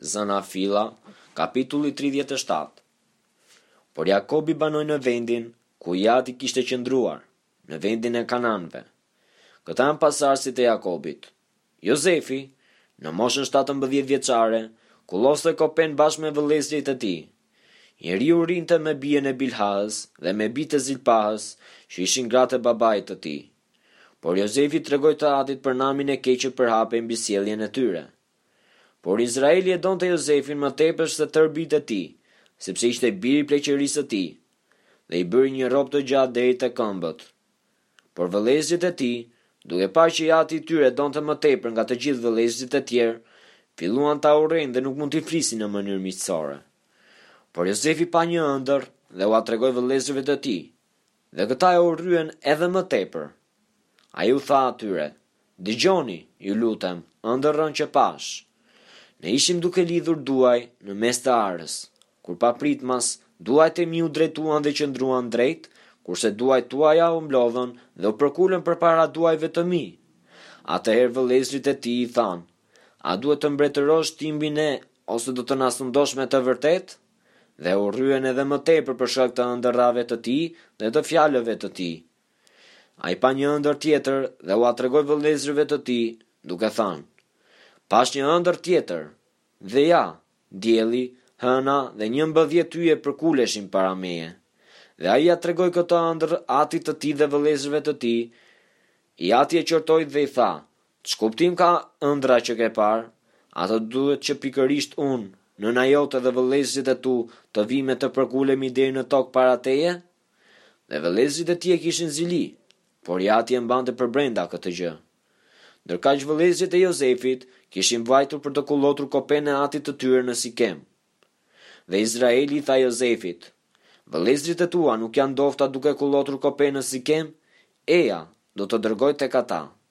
Zanafilla, kapitulli tridhjetë e shtatë Por Jakobi banoi në vendin ku i ati kishte qëndruar, në vendin e Kananëve. Këta janë pasardhësit e Jakobit. Jozefi, në moshën shtatëmbëdhjetë vjeçare, kulloste kopenë bashkë me vëllezërit e tij. I riu rrinte me bijën e Bilhahës dhe me bijtë e Zilpahës, që ishin gratë e babait të tij. Por Jozefi tregoi të atit për namin e keq që përhapej mbi sjelljen e tyre. Por Izraeli e donte Jozefin më tepër se tërë bijtë e tij, sepse ishte bir i pleqërisë së tij, dhe i bëri një rrobë të gjatë deri te këmbët. Por vëllezërit e tij, duke parë që i ati i tyre e donte më tepër nga të gjithë vëllezërit e tjerë, filluan ta urrejnë dhe nuk mund t'i flisnin në mënyrë miqësore. Por Jozefi pa një ëndërr dhe ua tregoi vëllezërve të tij, dhe këta e urryen edhe më tepër. Ai u tha atyre, Dëgjoni, ju lutem, ëndërrën që pashë. Ne ishim duke lidhur duaj në mes të arës, kur papritmas duajt e mi u drejtuan dhe qëndruan drejt, kurse duajt tuaja u mblodhën dhe u përkulën përpara duajve të mi. Atëherë vëllezërit e tij i thanë, A duhet të mbretërosh ti mbi ne ose do të na sundosh me të vërtetë? dhe e urryen edhe më tepër për shkak të ëndërrave të tij dhe të fjalëve të tij. Ai pa një ëndërr tjetër dhe ua tregoi vëllezërve të tij, duke thënë, Pashë një ëndërr tjetër, dhe ja, dielli, hëna dhe njëmbëdhjetë yje përkuleshin para meje. Dhe ai ia tregoi këtë ëndërr atit të tij dhe vëllezërve të tij, i ati e qortoi dhe i tha, Ç'kuptim ka ëndrra që ke parë? A do të duhet që pikërisht unë, nëna jote dhe vëllezërit e tu të vijmë e të përkulemi deri në tokë para teje? Dhe vëllezërit e tij e kishin zili, por i ati e mbante përbrenda këtë gjë. Ndërkaq vëllezërit e Jozefit kishin vajtur për të kullotur kopenë e atit të tyre në Sikem. Dhe Izraeli i tha Jozefit, Vëllezërit e tu a nuk janë ndofta duke kullotur kopenë në Sikem? Eja, do të dërgoj tek ata.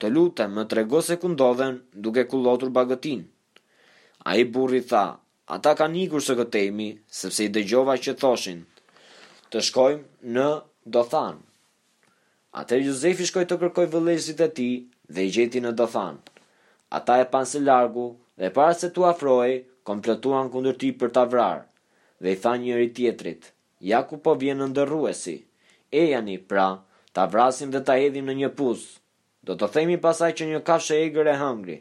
Të lutem më trego se ku ndodhen duke kullotur bagëtinë. Ai burri tha, ata kanë ikur së këtejmi sepse i dëgjova që thoshin, të shkojmë në Dothan. Atëherë Jozefi shkoi të kërkojë vëllezërit e tij dhe i gjeti në Dothan. Ata e panë së largu dhe para se t'u afrohej komplotuan kundër tij për ta vrarë dhe i thanë njëri-tjetrit, Ja ku po vjen ëndërruesi. Ejani, pra, ta vrasim dhe ta hedhim në një pus. Do të themi pastaj që një kafshë e egër e hëngri.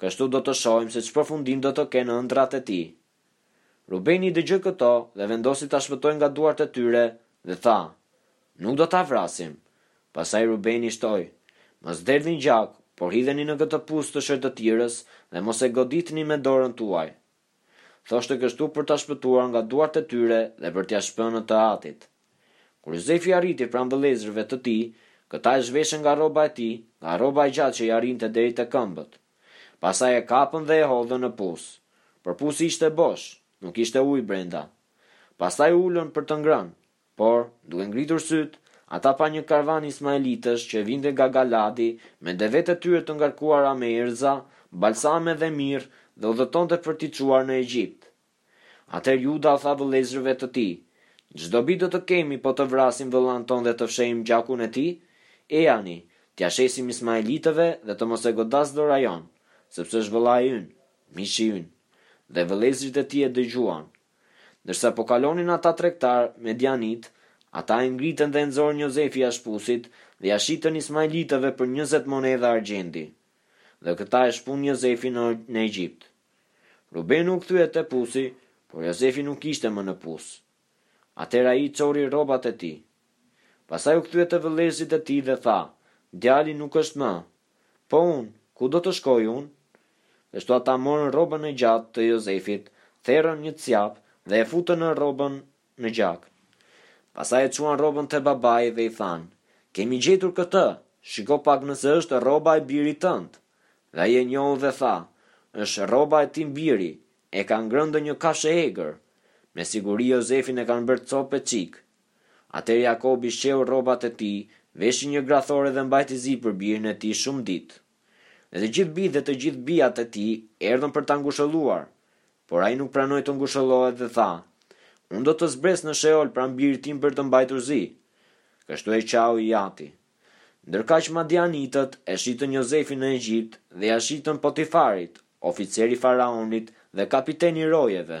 Kështu do të shohim se ç'përfundim do të kenë ëndrrat e tij. Rubeni i dëgjoi këto dhe vendosi ta shpëtojë nga duart e tyre dhe tha, Nuk do ta vrasim. Pastaj Rubeni shtoi, Mos derdhni gjak, por hidheni në këtë pus të shkretëtirës dhe mos e goditni me dorën tuaj. Thoshte kështu për ta shpëtuar nga duart e tyre dhe për t'ia shpënë të atit. Kur Jozefi arriti pranë vëllezërve të tij, këta e zhveshën nga rroba e tij, nga rroba e gjatë që i arrinte deri te këmbët. Pastaj e kapën dhe e hodhën në pus. Por pusi ishte bosh, nuk kishte ujë brenda. Pastaj u ulën për të ngrënë, Por, duke ngritur sytë, ata panë një karvan ismaelitësh që vinte nga Galadi, me devetë e tyre të ngarkuara me erëza, balsame dhe mirrë, dhe udhëtonte për t'i çuar në Egjipt. Atëherë Juda tha vëllezërve të tij, Ç'dobi do të kemi po të vrasim vëllanë tonë dhe të fshehim gjakun e tij? Ejani, t'ia shesim ismaelitëve dhe të mos e godasë dora jonë, sepse është vëllai ynë, mishi ynë. Dhe vëllezërit e tij e dëgjuan, Ndërsa po kalonin ata tregtarë madianitë, ata e ngritën dhe e nxorën Jozefin jashtë pusit dhe ia shitën ismaelitëve për njëzet monedha argjendi. Dhe këta e shpunë Jozefin në, në Egjipt. Rubeni u kthye te pusi, por Jozefi nuk ishte më në pus. Atëherë ai çori rrobat e tij. Pastaj u kthye te vëllezërit e tij dhe tha, Djali nuk është më, Po unë, ku do të shkoj unë? Kështu ata morën rrobën e gjatë të Jozefit, therën një cjap dhe e futën në rrobën në gjak. Pastaj e çuan rrobën te babai dhe i thanë, Kemi gjetur këtë, shiko pak nëse është rroba e birit tënd. Dhe ai e njohu dhe tha, Është rroba e tim biri, e ka ngrënë ndonjë kafshë e egër. Me siguri Jozefin e kanë bërë copë e çikë, Atëherë Jakobi shqeu rrobat e tij, veshi një grathore dhe mbajti zi për birin e tij shumë ditë. Dhe të gjithë bijtë dhe të gjithë bijat e tij erdhën për ta ngushëlluar. Por ai nuk pranoi të ngushëllohet dhe tha, Unë do të zbres në Sheol pranë birit tim për të mbajtur zi. Kështu e qau i ati. Ndërkaq madianitët e shitën Jozefin në Egjipt dhe ia shitën Potifarit, oficer i faraonit dhe kapiten i rojeve.